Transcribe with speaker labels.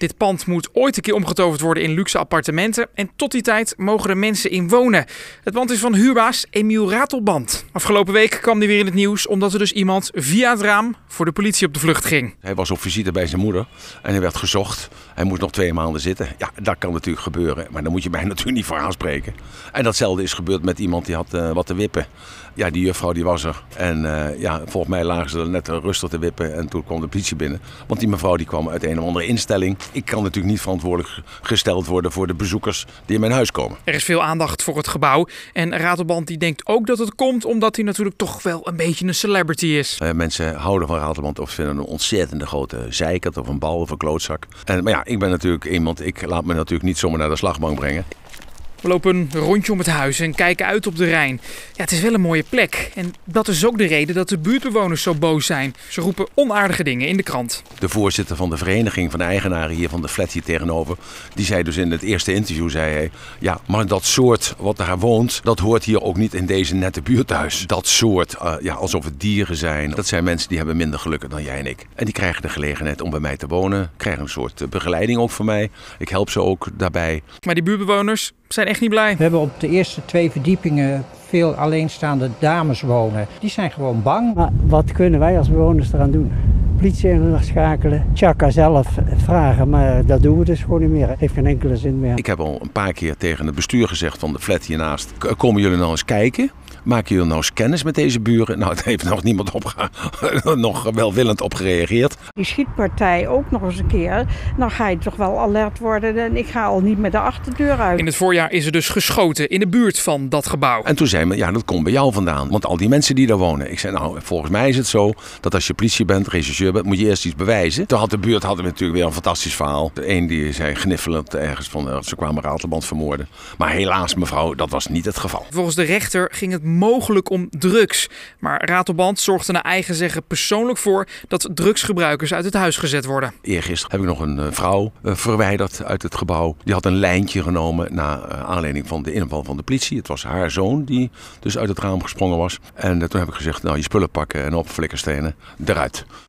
Speaker 1: Dit pand moet ooit een keer omgetoverd worden in luxe appartementen. En tot die tijd mogen er mensen in wonen. Het pand is van huurbaas Emiel Ratelband. Afgelopen week kwam hij weer in het nieuws omdat er dus iemand via het raam voor de politie op de vlucht ging.
Speaker 2: Hij was op visite bij zijn moeder en hij werd gezocht. Hij moest nog twee maanden zitten. Ja, dat kan natuurlijk gebeuren, maar daar moet je mij natuurlijk niet voor aanspreken. En datzelfde is gebeurd met iemand die had uh, wat te wippen. Ja, die juffrouw die was er. En uh, ja, volgens mij lagen ze er net rustig te wippen en toen kwam de politie binnen. Want die mevrouw die kwam uit een of andere instelling. Ik kan natuurlijk niet verantwoordelijk gesteld worden voor de bezoekers die in mijn huis komen.
Speaker 1: Er is veel aandacht voor het gebouw. En Ratelband die denkt ook dat het komt omdat hij natuurlijk toch wel een beetje een celebrity is.
Speaker 2: Uh, mensen houden van Ratelband of vinden een ontzettende grote zeikert of een bal of een klootzak. En, maar ja, ik ben natuurlijk iemand, ik laat me natuurlijk niet zomaar naar de slagbank brengen.
Speaker 1: We lopen een rondje om het huis en kijken uit op de Rijn. Ja, het is wel een mooie plek. En dat is ook de reden dat de buurtbewoners zo boos zijn. Ze roepen onaardige dingen in de krant.
Speaker 2: De voorzitter van de vereniging van de eigenaren hier van de flat hier tegenover... die zei dus in het eerste interview, zei hij... ja, maar dat soort wat daar woont, dat hoort hier ook niet in deze nette buurthuis. Dat soort, uh, ja, alsof het dieren zijn. Dat zijn mensen die hebben minder geluk dan jij en ik. En die krijgen de gelegenheid om bij mij te wonen. Krijgen een soort begeleiding ook van mij. Ik help ze ook daarbij.
Speaker 1: Maar die buurtbewoners zijn echt niet blij.
Speaker 3: We hebben op de eerste twee verdiepingen veel alleenstaande dames wonen. Die zijn gewoon bang.
Speaker 4: Maar wat kunnen wij als bewoners eraan doen? Politie schakelen, Chaka zelf vragen, maar dat doen we dus gewoon niet meer. Heeft geen enkele zin meer.
Speaker 2: Ik heb al een paar keer tegen het bestuur gezegd van de flat hiernaast: komen jullie nou eens kijken? Maken jullie nou eens kennis met deze buren? Nou, daar heeft nog niemand op nog welwillend op gereageerd.
Speaker 5: Die schietpartij ook nog eens een keer. Dan ga je toch wel alert worden en ik ga al niet met de achterdeur uit.
Speaker 1: In het voorjaar is er dus geschoten in de buurt van dat gebouw.
Speaker 2: En toen zei men, ja, dat komt bij jou vandaan. Want al die mensen die daar wonen. Ik zei, nou, volgens mij is het zo dat als je politie bent, regisseur bent, moet je eerst iets bewijzen. Toen had de buurt hadden we natuurlijk weer een fantastisch verhaal. De een die zei gniffelend ergens van, ze kwamen Ratelband vermoorden. Maar helaas, mevrouw, dat was niet het geval.
Speaker 1: Volgens de rechter ging het mogelijk om drugs. Maar Ratelband zorgde naar eigen zeggen persoonlijk voor dat drugsgebruikers uit het huis gezet worden.
Speaker 2: Eergisteren heb ik nog een uh, vrouw uh, verwijderd uit het gebouw. Die had een lijntje genomen naar uh, aanleiding van de inval van de politie. Het was haar zoon die dus uit het raam gesprongen was. En toen heb ik gezegd, nou je spullen pakken en op flikkerstenen eruit.